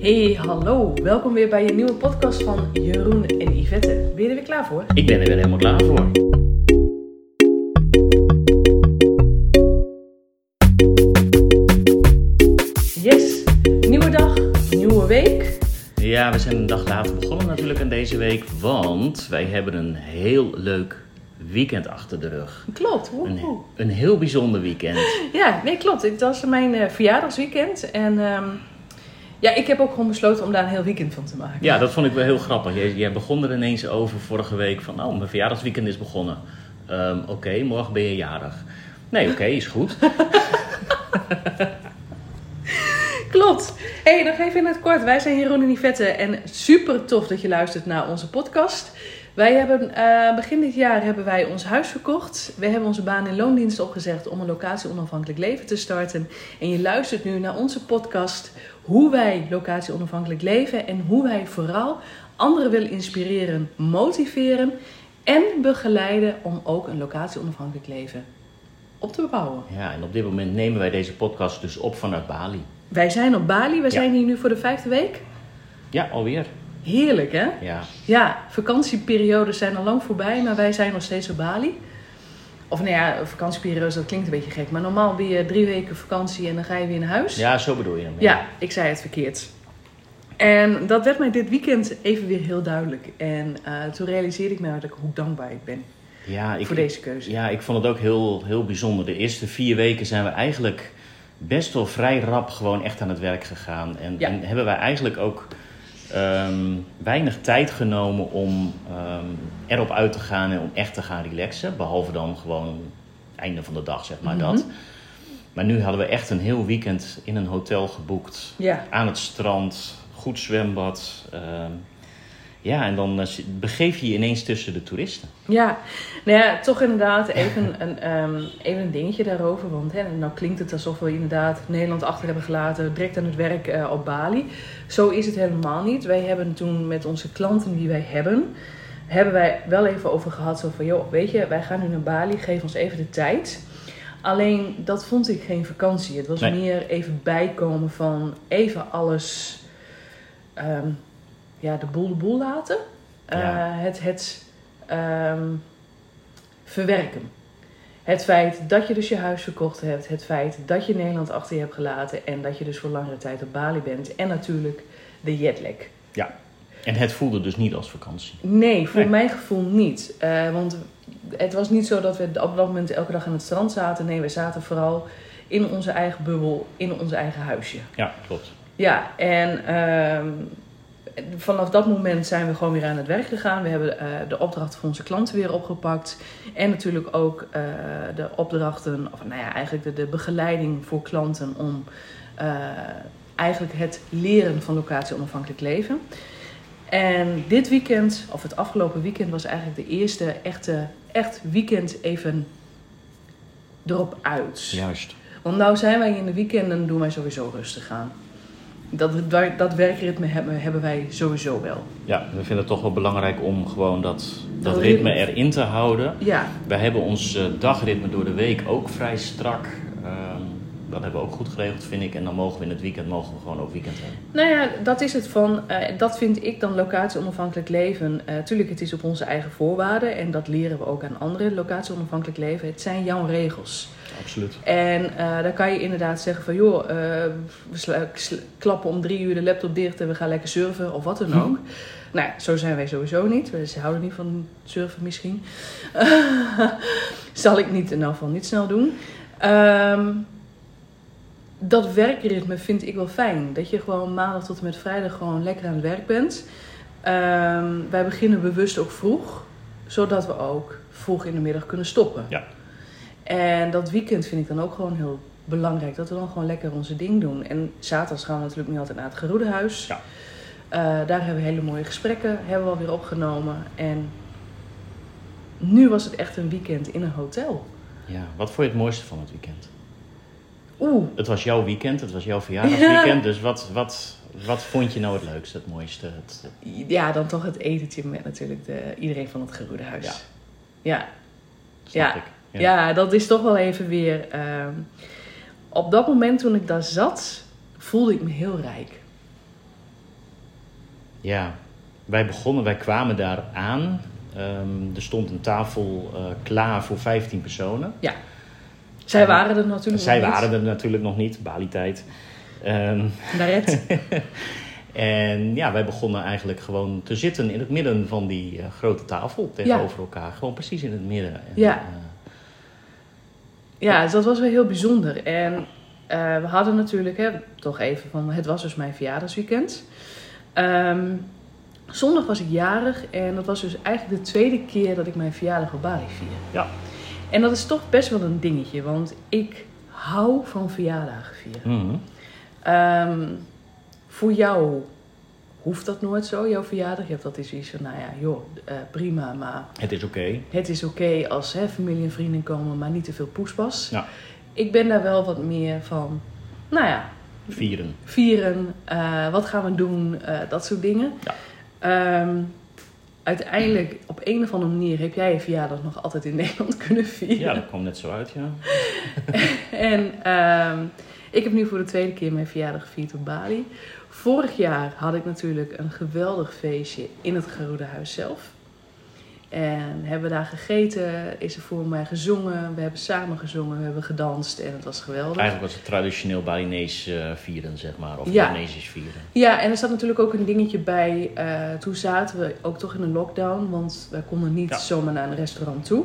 Hey, hallo. Welkom weer bij je nieuwe podcast van Jeroen en Yvette. Ben je er weer klaar voor? Ik ben er weer helemaal klaar voor. Yes. Nieuwe dag, nieuwe week. Ja, we zijn een dag later begonnen natuurlijk aan deze week, want wij hebben een heel leuk weekend achter de rug. Klopt. woehoe. Een, een heel bijzonder weekend. Ja, nee, klopt. Het was mijn eh, verjaardagsweekend. En ehm, ja, ik heb ook gewoon besloten om daar een heel weekend van te maken. Ja, dat vond ik wel heel grappig. Jij, jij begon er ineens over vorige week van, oh, mijn verjaardagsweekend is begonnen. Ehm, oké, morgen ben je jarig. Nee, oké, is goed. Klopt. hey, nog even in het kort. Wij zijn Jeroen en Yvette en super tof dat je luistert naar onze podcast. Wij hebben eh, begin dit jaar hebben wij ons huis verkocht. We hebben onze baan in loondienst opgezegd om een locatie onafhankelijk leven te starten. En je luistert nu naar onze podcast hoe wij locatie onafhankelijk leven en hoe wij vooral anderen willen inspireren, motiveren en begeleiden om ook een locatie onafhankelijk leven op te bouwen. Ja, en op dit moment nemen wij deze podcast dus op vanuit Bali. Wij zijn op Bali. We zijn hier nu voor de vijfde week. Ja, alweer. Heerlijk, hè? Ja, Ja, vakantieperiodes zijn al lang voorbij, maar wij zijn nog steeds op Bali. Of nou ja, vakantieperiodes, dat klinkt een beetje gek. Maar normaal ben je drie weken vakantie en dan ga je weer naar huis. ja zo bedoel je hem. Ja, ik zei het verkeerd. En dat werd mij dit weekend even weer heel duidelijk. En eh, toen realiseerde ik me eigenlijk hoe dankbaar ik ben Ja, ik, voor deze keuze. Ja, ik vond het ook heel, heel bijzonder. De eerste vier weken zijn we eigenlijk best wel vrij rap gewoon echt aan het werk gegaan. En, Ja. en hebben wij eigenlijk ook ehm, weinig tijd genomen om ehm, erop uit te gaan en om echt te gaan relaxen. Behalve dan gewoon einde van de dag, zeg maar Mhm. dat. Maar nu hadden we echt een heel weekend in een hotel geboekt. Ja. Aan het strand, goed zwembad. ehm, ja, en dan eh, begeef je je ineens tussen de toeristen. Ja, nou ja, toch inderdaad even een, ehm, even een dingetje daarover. Want hè, nou klinkt het alsof we inderdaad Nederland achter hebben gelaten, direct aan het werk eh, op Bali. Zo is het helemaal niet. Wij hebben toen met onze klanten die wij hebben, hebben wij wel even over gehad. Zo van, joh, weet je, wij gaan nu naar Bali, geef ons even de tijd. Alleen, dat vond ik geen vakantie. Het was Nee. meer even bijkomen van even alles, ehm, ja, de boel de boel laten. Eh, het, het ehm, verwerken. Het feit dat je dus je huis verkocht hebt. Het feit dat je Nederland achter je hebt gelaten. En dat je dus voor langere tijd op Bali bent. En natuurlijk de jetlag. Ja. En het voelde dus niet als vakantie. Nee, voor Nee. mijn gevoel niet. Eh, want het was niet zo dat we op dat moment elke dag aan het strand zaten. Nee, we zaten vooral in onze eigen bubbel, in ons eigen huisje. Ja, klopt. Ja, en ehm, vanaf dat moment zijn we gewoon weer aan het werk gegaan. We hebben eh, de opdrachten voor onze klanten weer opgepakt. En natuurlijk ook eh, de opdrachten, of nou ja, eigenlijk de, de begeleiding voor klanten om eh, eigenlijk het leren van locatie onafhankelijk leven. En dit weekend, of het afgelopen weekend, was eigenlijk de eerste echte echt weekend even erop uit. Juist. Want nou zijn wij in de weekenden, doen wij sowieso rustig aan. Dat, dat werkritme hebben, hebben wij sowieso wel. Ja, we vinden het toch wel belangrijk om gewoon dat, dat ritme erin te houden. Ja, Wij hebben ons eh, dagritme door de week ook vrij strak. Ehm, dat hebben we ook goed geregeld, vind ik. En dan mogen we in het weekend mogen we gewoon ook weekend hebben. nou ja, dat is het van. eh, dat vind ik dan locatie onafhankelijk leven. Eh tuurlijk, het is op onze eigen voorwaarden. En dat leren we ook aan anderen. Locatie onafhankelijk leven. Het zijn jouw regels. Absoluut. En eh, dan kan je inderdaad zeggen van joh, eh, we klappen om drie uur de laptop dicht en we gaan lekker surfen of wat dan ook. Nou, ja, zo zijn wij sowieso niet. We ze houden niet van surfen misschien. Zal ik niet in elk geval niet snel doen. Ehm, dat werkritme vind ik wel fijn. Dat je gewoon maandag tot en met vrijdag gewoon lekker aan het werk bent. Ehm, wij beginnen bewust ook vroeg. Zodat we ook vroeg in de middag kunnen stoppen. Ja. En dat weekend vind ik dan ook gewoon heel belangrijk. Dat we dan gewoon lekker onze ding doen. En zaterdags gaan we natuurlijk nu altijd naar het Geroedehuis. Ja. Eh, daar hebben we hele mooie gesprekken. Hebben we alweer opgenomen. En nu was het echt een weekend in een hotel. Ja, wat vond je het mooiste van het weekend? Oeh, Het was jouw weekend, het was jouw verjaardagsweekend. Dus wat, wat, wat vond je nou het leukste, het mooiste? Het, ja, dan toch het etentje met natuurlijk de, iedereen van het Geroedehuis. Ja. Ja, snap Ja. ik. Ja. dat is toch wel even weer. ehm, op dat moment toen ik daar zat, voelde ik me heel rijk. ja, wij begonnen, wij kwamen daar aan. Ehm, er stond een tafel eh, klaar voor 15 personen. Ja. Zij waren er natuurlijk Zij nog waren er natuurlijk nog niet, Bali-tijd. Niet. Daaret. en ja, wij begonnen eigenlijk gewoon te zitten in het midden van die eh, grote tafel tegenover elkaar. Gewoon precies in het midden. En, Ja. eh, Ja, dus dat was wel heel bijzonder. En eh, we hadden natuurlijk, hè, toch even van, het was dus mijn verjaardagsweekend. Ehm, zondag was ik jarig en dat was dus eigenlijk de tweede keer dat ik mijn verjaardag op Bali vier. Ja. En dat is toch best wel een dingetje, want ik hou van verjaardagen vieren. mhm. Ehm, voor jou hoeft dat nooit zo, jouw verjaardag. Je hebt dat is iets van, nou ja, joh, eh, prima, maar Het is oké. het is oké als hè, familie en vrienden komen, maar niet te veel poespas. Ja. Ik ben daar wel wat meer van, nou ja, Vieren. vieren, eh, wat gaan we doen, eh, dat soort dingen. Ja. Ehm, uiteindelijk, op een of andere manier, heb jij je verjaardag nog altijd in Nederland kunnen vieren. Ja, dat kwam net zo uit, ja. En ehm, ik heb nu voor de tweede keer mijn verjaardag gevierd op Bali. Vorig jaar had ik natuurlijk een geweldig feestje in het Garuda-huis zelf. En hebben we daar gegeten, is er voor mij gezongen, we hebben samen gezongen, we hebben gedanst en het was geweldig. Eigenlijk was het traditioneel Balinees eh, vieren, zeg maar. Of Ja. Indonesisch vieren. Ja, en er zat natuurlijk ook een dingetje bij. eh, toen zaten we ook toch in een lockdown, want wij konden niet Ja. zomaar naar een restaurant toe.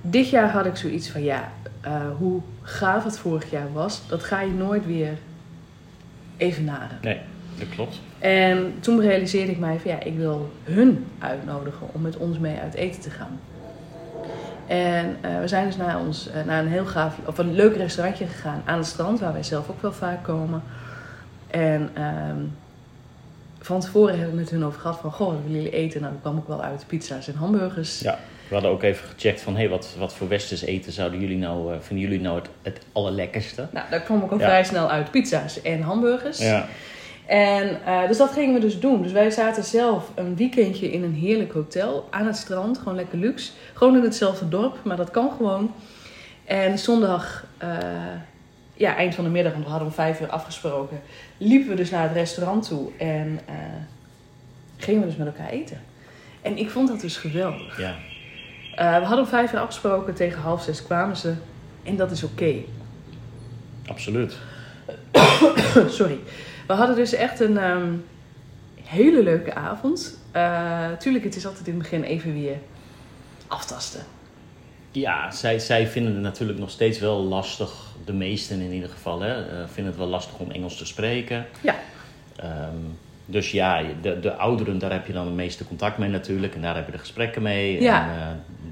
Dit jaar had ik zoiets van, ja, eh, hoe gaaf het vorig jaar was, dat ga je nooit weer evenaren. Nee, dat klopt. En toen realiseerde ik mij van, ja, ik wil hun uitnodigen om met ons mee uit eten te gaan. En eh, we zijn dus naar, ons, eh, naar een heel gaaf, of een leuk restaurantje gegaan aan het strand, waar wij zelf ook wel vaak komen. En ehm, van tevoren hebben we het met hun over gehad van, goh, willen jullie eten? Nou, dat kwam ook wel uit pizza's en hamburgers. Ja. We hadden ook even gecheckt van, hé, hey, wat, wat voor westers eten zouden jullie nou, eh, vinden jullie nou het, het allerlekkerste? Nou, daar kwam ook al Ja. vrij snel uit pizza's en hamburgers. Ja. En eh, dus dat gingen we dus doen. Dus wij zaten zelf een weekendje in een heerlijk hotel aan het strand. Gewoon lekker luxe. Gewoon in hetzelfde dorp, maar dat kan gewoon. En zondag, eh, ja, eind van de middag, want we hadden om vijf uur afgesproken, liepen we dus naar het restaurant toe en eh, gingen we dus met elkaar eten. En ik vond dat dus geweldig. ja. We hadden om vijf uur afgesproken, tegen half zes kwamen ze. En dat is oké. Absoluut. Sorry. We hadden dus echt een ehm, hele leuke avond. Eh, tuurlijk, het is altijd in het begin even weer aftasten. Ja, zij, zij vinden het natuurlijk nog steeds wel lastig, de meesten in ieder geval, hè, eh, vinden het wel lastig om Engels te spreken. Ja. Ehm, dus ja, de, de ouderen, daar heb je dan het meeste contact mee natuurlijk. En daar heb je de gesprekken mee. Ja. En eh,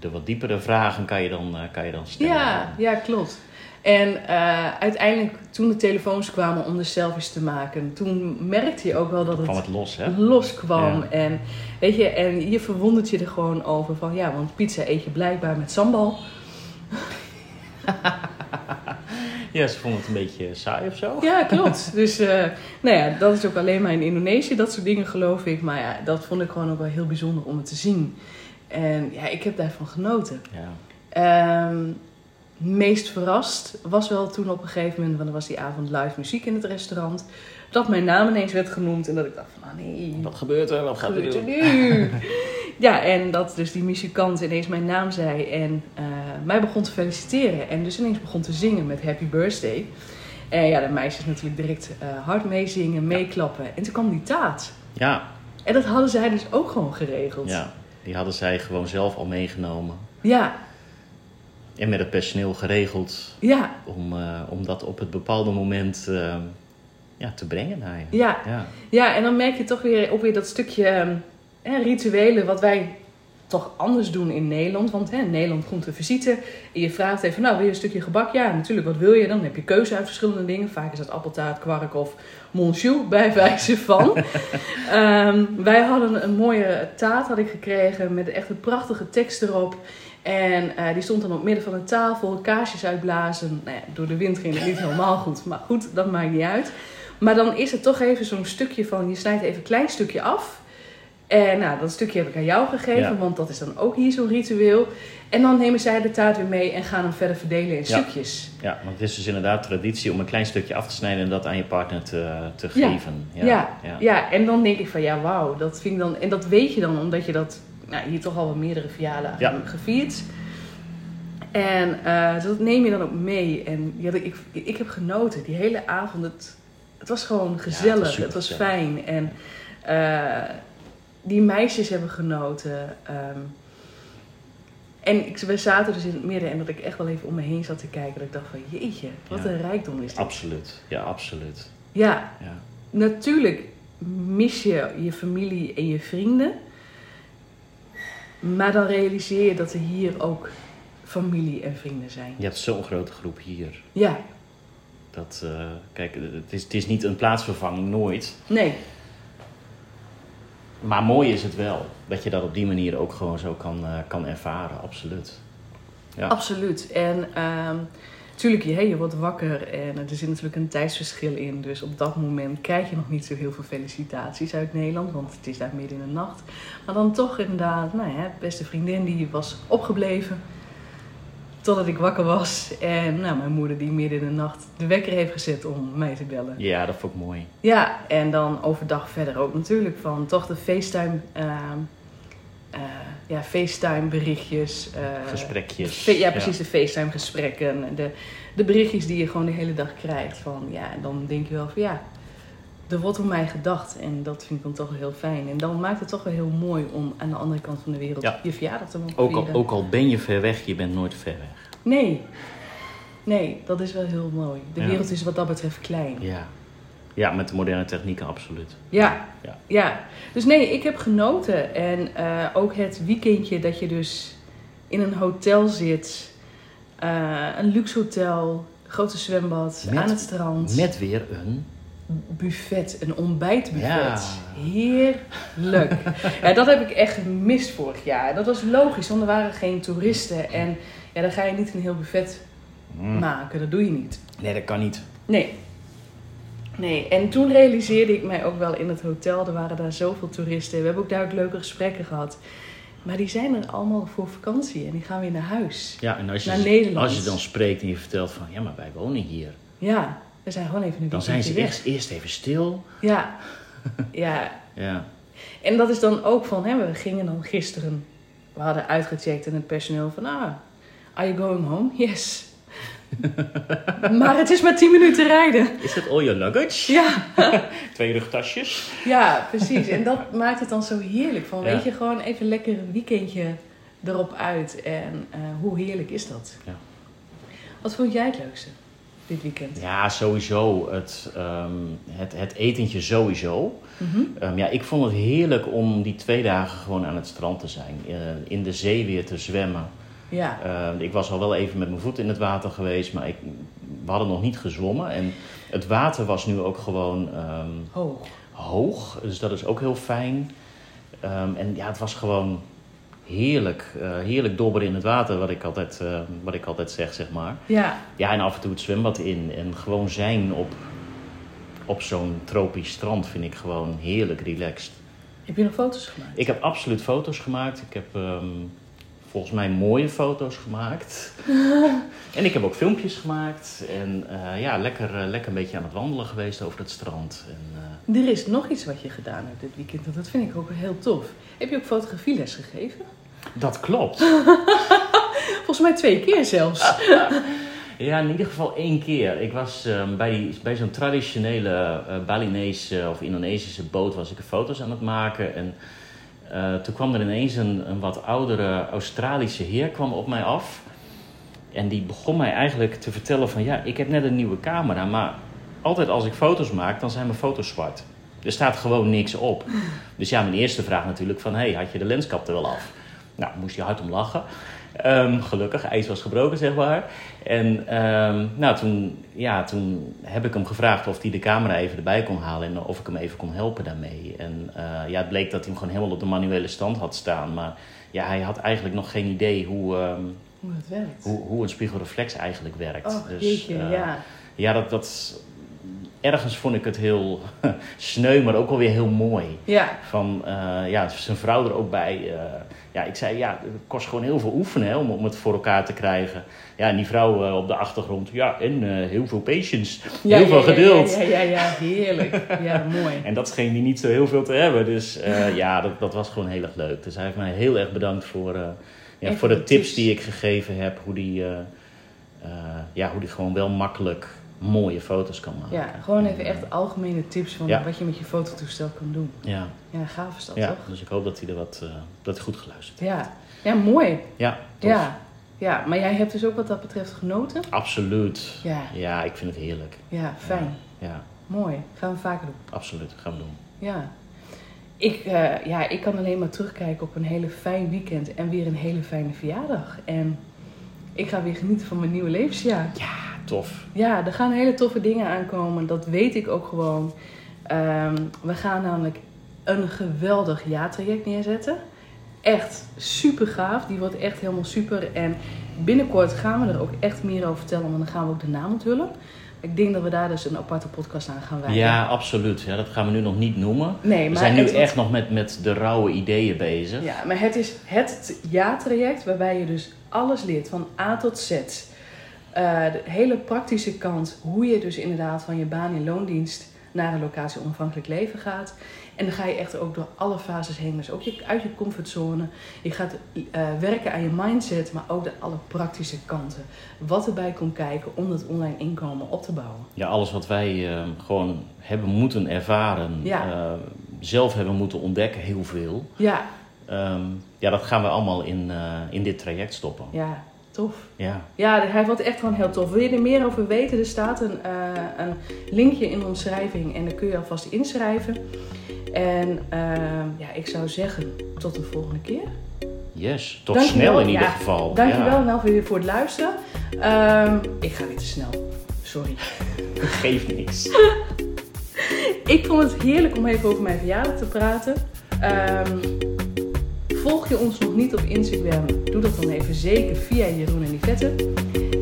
de wat diepere vragen kan je dan, kan je dan stellen. Ja, ja, klopt. En eh, uiteindelijk, toen de telefoons kwamen om de selfies te maken, toen merkte je ook wel dat het het los, hè? loskwam. Ja. En weet je, en je verwondert je er gewoon over van ja, want pizza eet je blijkbaar met sambal. Ja, ze vonden het een beetje saai of zo. Ja, klopt. Dus eh, nou ja, dat is ook alleen maar in Indonesië, dat soort dingen geloof ik. Maar ja, dat vond ik gewoon ook wel heel bijzonder om het te zien. En ja, ik heb daarvan genoten. Ja. Ehm, meest verrast was wel toen op een gegeven moment, want er was die avond live muziek in het restaurant, dat mijn naam ineens werd genoemd en dat ik dacht van, ah nee, Wat gebeurt er? Wat gaat er gebeurt er nu? ja, en dat dus die muzikant ineens mijn naam zei en eh, mij begon te feliciteren en dus ineens begon te zingen met Happy Birthday. En ja, de meisjes natuurlijk direct eh, hard meezingen, meeklappen. En toen kwam die taart. Ja, En dat hadden zij dus ook gewoon geregeld. ja, die hadden zij gewoon zelf al meegenomen. ja, En met het personeel geregeld ja, om, eh, om dat op het bepaalde moment eh, ja, te brengen naar je. ja. Ja. Ja, en dan merk je toch weer ook weer dat stukje ehm, rituelen wat wij toch anders doen in Nederland. Want hè, in Nederland komt een visite en je vraagt even, nou wil je een stukje gebak? Ja, natuurlijk, wat wil je? Dan heb je keuze uit verschillende dingen. Vaak is dat appeltaart, kwark of monchou, bij wijze van. Ehm, wij hadden een mooie taart had ik gekregen met echt een prachtige tekst erop. En eh, die stond dan op het midden van de tafel, kaarsjes uitblazen. Nou ja, door de wind ging het niet helemaal goed, maar goed, dat maakt niet uit. Maar dan is het toch even zo'n stukje van, je snijdt even een klein stukje af. En nou, dat stukje heb ik aan jou gegeven, Ja. want dat is dan ook hier zo'n ritueel. En dan nemen zij de taart weer mee en gaan hem verder verdelen in Ja. stukjes. Ja, want het is dus inderdaad traditie om een klein stukje af te snijden en dat aan je partner te, te Ja. geven. Ja, ja. en dan denk ik van ja, wauw, dat vind ik dan. En dat weet je dan omdat je dat nou, hier toch al wel meerdere verjaardagen Ja. gevierd. En eh, dat neem je dan ook mee. En ja, ik, ik heb genoten die hele avond. Het, het was gewoon gezellig, het was fijn. En eh, die meisjes hebben genoten. ehm, en ik, we zaten dus in het midden en dat ik echt wel even om me heen zat te kijken. Dat ik dacht van jeetje, wat Ja. een rijkdom is dit. Absoluut. Ja, absoluut. Ja, Ja. natuurlijk mis je je familie en je vrienden. Maar dan realiseer je dat er hier ook familie en vrienden zijn. Je hebt zo'n grote groep hier. Ja, Dat, eh, kijk, het is, het is niet een plaatsvervanging, nooit. nee. Maar mooi is het wel. Dat je dat op die manier ook gewoon zo kan, eh, kan ervaren, absoluut. Ja. Absoluut. En ehm natuurlijk, je, je wordt wakker en er zit natuurlijk een tijdsverschil in. Dus op dat moment krijg je nog niet zo heel veel felicitaties uit Nederland, want het is daar midden in de nacht. Maar dan toch inderdaad, nou ja, beste vriendin die was opgebleven totdat ik wakker was. En nou, mijn moeder die midden in de nacht de wekker heeft gezet om mij te bellen. ja, dat vond ik mooi. Ja, en dan overdag verder ook natuurlijk van toch de FaceTime, ehm, eh, ja, FaceTime berichtjes. eh, Gesprekjes. Ja, precies, de FaceTime gesprekken. De, de berichtjes die je gewoon de hele dag krijgt. Van, ja, en dan denk je wel van ja, er wordt om mij gedacht. En dat vind ik dan toch wel heel fijn. En dan maakt het toch wel heel mooi om aan de andere kant van de wereld Ja. je verjaardag te mogen Ook al, ook al ben je ver weg, je bent nooit ver weg. Nee. Nee, dat is wel heel mooi. De wereld is wat dat betreft klein. Ja. Ja, met de moderne technieken absoluut. Ja, Ja. ja. Dus nee, ik heb genoten. En eh, ook het weekendje dat je dus in een hotel zit. eh, een luxe hotel, grote zwembad, Met- aan het strand. Met weer een... buffet, een ontbijtbuffet. Ja. Heerlijk. ja, dat heb ik echt gemist vorig jaar. Dat was logisch, want er waren geen toeristen. En ja, dan ga je niet een heel buffet Mm. maken. Dat doe je niet. Nee, dat kan niet. Nee. Nee, en toen realiseerde ik mij ook wel in het hotel, er waren daar zoveel toeristen. We hebben ook daar ook leuke gesprekken gehad. Maar die zijn er allemaal voor vakantie en die gaan weer naar huis. Ja, en als je, Naar Nederland. als je dan spreekt en je vertelt van... Ja, maar wij wonen hier. Ja, we zijn gewoon even een Dan zijn ze weekendje eerst, eerst even stil. weg. Ja, ja. Ja. En dat is dan ook van, hè, we gingen dan gisteren, we hadden uitgecheckt en het personeel van, ah, are you going home? Yes. maar het is maar 10 minuten rijden. Is dat all your luggage? Ja, Twee rugtasjes? ja, precies. En dat maakt het dan zo heerlijk. Van, Ja. weet je, gewoon even lekker een weekendje erop uit. En eh, hoe heerlijk is dat? Ja. Wat vond jij het leukste dit weekend? Ja, sowieso. Het, ehm, het, het etentje sowieso. Mhm. Ehm, ja, ik vond het heerlijk om die twee dagen gewoon aan het strand te zijn. eh, in de zee weer te zwemmen. Ja, Eh, ik was al wel even met mijn voet in het water geweest, maar ik, we hadden nog niet gezwommen. En het water was nu ook gewoon ehm, hoog. hoog, dus dat is ook heel fijn. Ehm, en ja, het was gewoon heerlijk. eh, heerlijk dobberen in het water, wat ik, altijd, wat ik altijd zeg, zeg maar. Ja, Ja, en af en toe het zwembad in. En gewoon zijn op, op zo'n tropisch strand vind ik gewoon heerlijk relaxed. heb je nog foto's gemaakt? Ik heb absoluut foto's gemaakt. Ik heb ehm, volgens mij mooie foto's gemaakt. en ik heb ook filmpjes gemaakt. En eh, ja, lekker, eh, lekker een beetje aan het wandelen geweest over het strand. En, eh, Er is nog iets wat je gedaan hebt dit weekend. En dat vind ik ook heel tof. Heb je ook fotografieles gegeven? dat klopt. Volgens mij twee keer zelfs. Ja, in ieder geval één keer. Ik was ehm, bij, bij zo'n traditionele Balinese of Indonesische boot was ik foto's aan het maken. En eh, toen kwam er ineens een, een wat oudere Australische heer kwam op mij af. En die begon mij eigenlijk te vertellen van ja, ik heb net een nieuwe camera, maar altijd als ik foto's maak, dan zijn mijn foto's zwart. Er staat gewoon niks op. Dus ja, mijn eerste vraag natuurlijk van hey, had je de lenskap er wel af? Nou, moest hij hard om lachen. Ehm, gelukkig, ijs was gebroken, zeg maar. En ehm, nou, toen, ja, toen heb ik hem gevraagd of hij de camera even erbij kon halen en of ik hem even kon helpen daarmee. En eh, ja, het bleek dat hij hem gewoon helemaal op de manuele stand had staan. Maar ja, hij had eigenlijk nog geen idee hoe, ehm, Hoe het werkt. hoe, hoe een spiegelreflex eigenlijk werkt. Oh, dus, jeetje, eh, ja. ja, dat, dat. Ergens vond ik het heel sneu, maar ook alweer heel mooi. Ja, Van, eh, ja, zijn vrouw er ook bij. eh, ja, ik zei, ja, het kost gewoon heel veel oefenen hè, om, om het voor elkaar te krijgen. Ja, en die vrouw eh, op de achtergrond, ja, en heel veel patience, ja, heel ja, veel geduld. Ja, ja, ja, heerlijk. Ja, mooi. En dat scheen hij niet zo heel veel te hebben. Dus ja, dat, dat was gewoon heel erg leuk. Dus hij heeft mij heel erg bedankt voor, ja, voor de tips die ik gegeven heb. Hoe die, ja, hoe die gewoon wel makkelijk mooie foto's kan maken. Ja, gewoon even echt algemene tips van Ja. wat je met je fototoestel kan doen. Ja, Ja, gaaf is dat ja toch? dus ik hoop dat hij er wat, eh, dat hij goed geluisterd Ja, ja mooi. Ja, tof. Ja. ja, maar jij hebt dus ook wat dat betreft genoten? Absoluut. Ja, Ja, ik vind het heerlijk. ja, fijn. Ja, Mooi. Gaan we vaker doen. absoluut. Gaan we doen. Ja. Ik, eh, ja, ik kan alleen maar terugkijken op een hele fijn weekend en weer een hele fijne verjaardag. En ik ga weer genieten van mijn nieuwe levensjaar. Tof. Ja, er gaan hele toffe dingen aankomen. Dat weet ik ook gewoon. Ehm, we gaan namelijk een geweldig jaartraject neerzetten. Echt super gaaf. Die wordt echt helemaal super. En binnenkort gaan we er ook echt meer over vertellen. Want dan gaan we ook de naam onthullen. Ik denk dat we daar dus een aparte podcast aan gaan wijden. Ja, absoluut. Ja, dat gaan we nu nog niet noemen. Nee, We maar zijn nu wordt- echt nog met, met de rauwe ideeën bezig. Ja, maar het is het t- jaartraject waarbij je dus alles leert, van A tot Z. Eh, de hele praktische kant, hoe je dus inderdaad van je baan in loondienst naar een locatie onafhankelijk leven gaat. En dan ga je echt ook door alle fases heen. Dus ook je, uit je comfortzone. Je gaat eh, werken aan je mindset, maar ook de alle praktische kanten. Wat erbij komt kijken om dat online inkomen op te bouwen. Ja, alles wat wij eh, gewoon hebben moeten ervaren, Ja. zelf hebben moeten ontdekken, heel veel. Ja, Ehm, ja, dat gaan we allemaal in, in dit traject stoppen. ja, tof. Ja, Ja, hij wordt echt gewoon heel tof. Wil je er meer over weten? Er staat een, eh, een linkje in de omschrijving en daar kun je alvast inschrijven. En ehm, ja, ik zou zeggen, tot de volgende keer. yes. Tot Dankjewel. snel in ieder Ja, geval. Dankjewel Ja, Nel weer voor het luisteren. Ehm, ik ga weer te snel. Sorry. geeft niks. Ik vond het heerlijk om even over mijn verjaardag te praten. Ehm, volg je ons nog niet op Instagram? Doe dat dan even zeker via Jeroen en Yvette.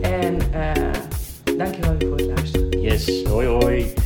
En eh dankjewel weer voor het luisteren. Yes, hoi hoi.